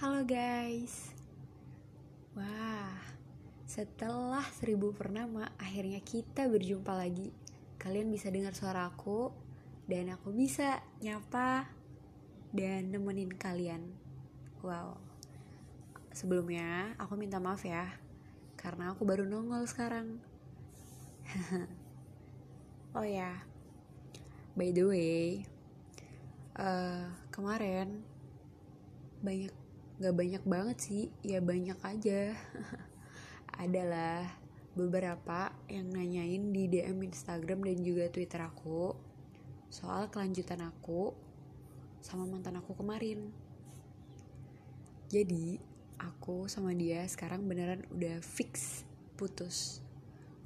Halo guys. Wah Setelah seribu purnama Akhirnya kita berjumpa lagi. Kalian bisa dengar suara aku Dan aku bisa nyapa Dan nemenin kalian. Wow. Sebelumnya aku minta maaf ya Karena aku baru nongol sekarang. Oh ya. By the way uh, Kemarin banyak gak banyak banget sih ya banyak aja. Adalah beberapa yang nanyain di DM Instagram dan juga Twitter aku soal kelanjutan aku sama mantan aku kemarin. Jadi aku sama dia sekarang beneran udah fix putus.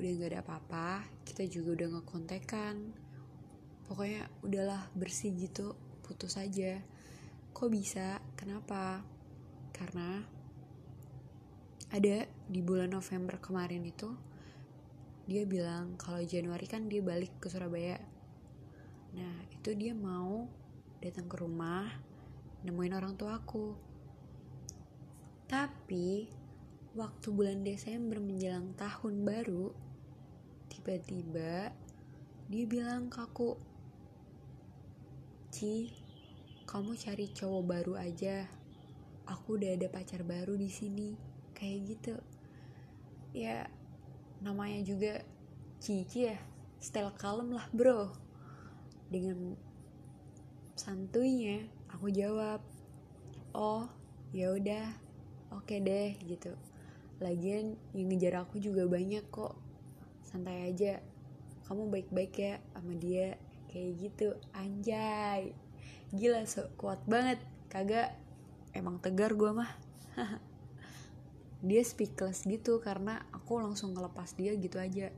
Udah gak ada apa-apa kita juga udah ngekontekan. Pokoknya udahlah bersih gitu putus aja. Kok bisa? Kenapa karena ada di bulan November kemarin itu dia bilang kalau Januari kan dia balik ke Surabaya. Nah itu dia mau datang ke rumah nemuin orang tua aku. Tapi waktu bulan Desember menjelang tahun baru tiba-tiba dia bilang ke aku Ci kamu cari cowok baru aja aku udah ada pacar baru di sini kayak gitu. Ya namanya juga Cici ya style kalem lah bro. Dengan santuinya aku jawab oh ya udah oke deh gitu. Lagian yang ngejar aku juga banyak kok. Santai aja kamu baik-baik ya sama dia kayak gitu. Anjay. Gila so kuat banget. Kagak emang tegar gue mah. Dia speechless gitu karena aku langsung ngelepas dia gitu aja.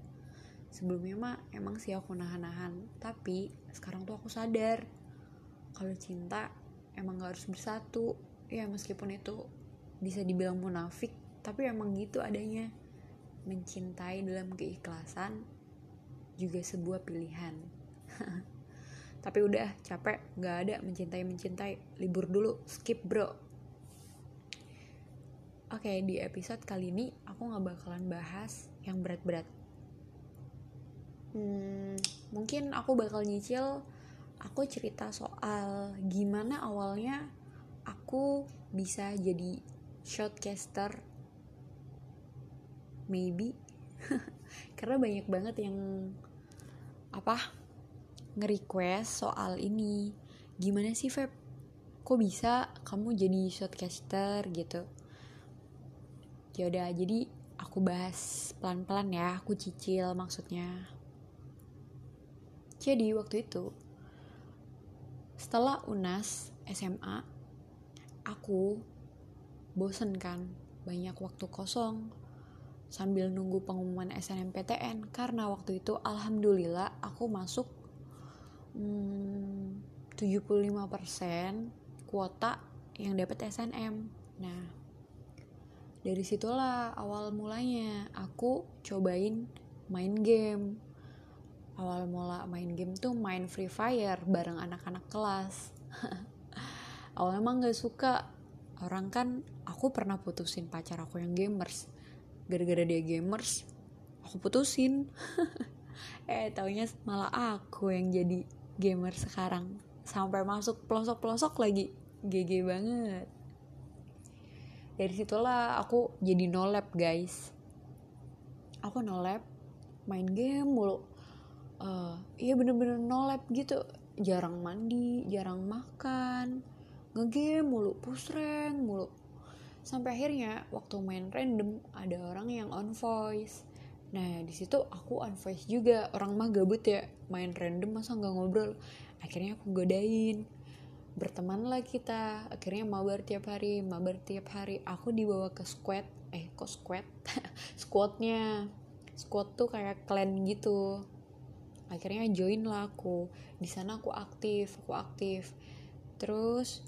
Sebelumnya mah emang sih aku nahan-nahan tapi sekarang tuh aku sadar kalau cinta emang gak harus bersatu. Ya meskipun itu bisa dibilang munafik tapi emang gitu adanya. Mencintai dalam keikhlasan juga sebuah pilihan. Tapi udah capek nggak ada mencintai mencintai libur dulu skip bro oke di episode kali ini aku nggak bakalan bahas yang berat-berat. Hmm, mungkin aku bakal nyicil aku cerita soal gimana awalnya aku bisa jadi shortcaster maybe. Karena banyak banget yang apa nge-request soal ini. Gimana sih Feb? Kok bisa kamu jadi shortcaster gitu ya udah jadi aku bahas pelan-pelan ya aku cicil maksudnya jadi waktu itu setelah UNAS SMA aku bosen kan banyak waktu kosong sambil nunggu pengumuman SNMPTN karena waktu itu alhamdulillah aku masuk hmm, 75% kuota yang dapat SNM. Nah, dari situlah awal mulanya aku cobain main game. Awal mula main game tuh main Free Fire bareng anak-anak kelas. Awalnya emang gak suka. Orang kan aku pernah putusin pacar aku yang gamers. Gara-gara dia gamers, aku putusin. eh taunya malah aku yang jadi gamer sekarang sampai masuk pelosok-pelosok lagi GG banget dari situlah aku jadi no lab guys. Aku no lab main game mulu. Uh, iya bener-bener no lab gitu. Jarang mandi jarang makan ngegame mulu push rank mulu. Sampai akhirnya waktu main random ada orang yang on voice. Nah di situ aku on voice juga. Orang mah gabut ya main random masa nggak ngobrol. Akhirnya aku godain bertemanlah kita. Akhirnya mabar tiap hari mabar tiap hari. Aku dibawa ke squad eh kok squad? Squadnya. Squad tuh kayak clan gitu. Akhirnya join lah aku. Di sana aku aktif aku aktif. Terus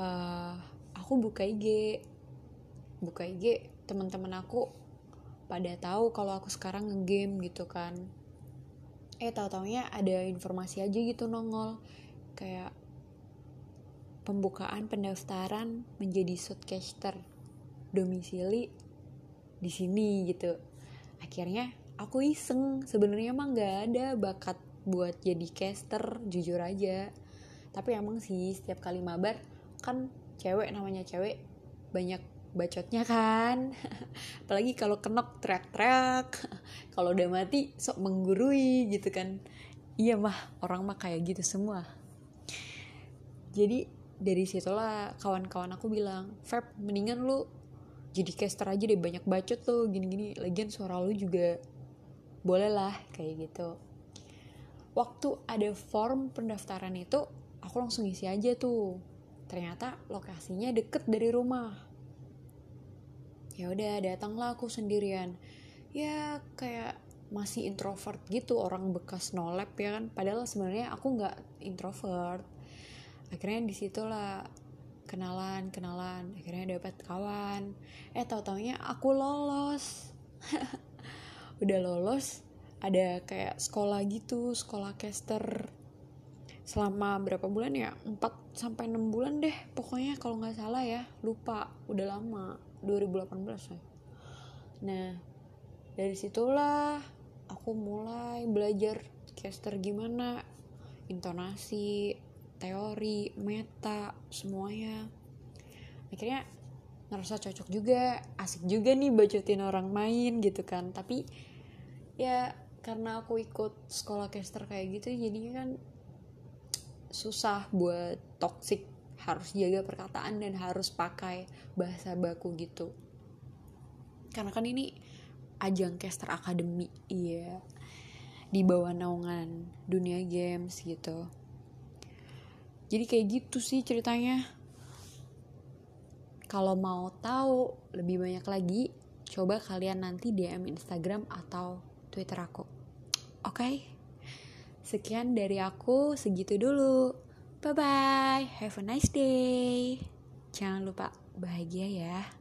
uh, aku buka IG buka IG teman-teman aku pada tahu kalau aku sekarang ngegame gitu kan. Eh tahu taunya ada informasi aja gitu nongol. Kayak pembukaan pendaftaran menjadi shotcaster domisili di sini gitu. Akhirnya aku iseng. Sebenarnya emang nggak ada bakat buat jadi caster jujur aja. Tapi emang sih setiap kali mabar kan cewek namanya cewek banyak bacotnya kan. Apalagi kalau kenok teriak-teriak. Kalau udah mati sok menggurui gitu kan. Iya mah orang mah kayak gitu semua. Jadi dari situlah kawan-kawan aku bilang Feb mendingan lu jadi caster aja deh banyak bacot tuh gini-gini. Lagian suara lu juga boleh lah kayak gitu. Waktu ada form pendaftaran itu aku langsung isi aja tuh. Ternyata lokasinya deket dari rumah. Ya udah datanglah aku sendirian. Ya kayak masih introvert gitu orang bekas nolep ya kan. Padahal sebenarnya aku nggak introvert akhirnya di situlah kenalan kenalan. Akhirnya dapat kawan. Eh tau taunya aku lolos. Udah lolos ada kayak sekolah gitu sekolah caster. Selama berapa bulan ya? 4 sampai 6 bulan deh. Pokoknya kalau nggak salah ya lupa. Udah lama. 2018 ya nah dari situlah aku mulai belajar caster gimana. Intonasi teori, meta, semuanya. Akhirnya ngerasa cocok juga, asik juga nih bacotin orang main gitu kan. Tapi ya karena aku ikut sekolah caster kayak gitu jadinya kan susah buat toxic harus jaga perkataan dan harus pakai bahasa baku gitu karena kan ini ajang caster academy iya di bawah naungan dunia games gitu jadi kayak gitu sih ceritanya. Kalau mau tahu lebih banyak lagi coba kalian nanti DM Instagram atau Twitter aku. Oke? Okay? sekian dari aku segitu dulu. Bye bye have a nice day. Jangan lupa bahagia ya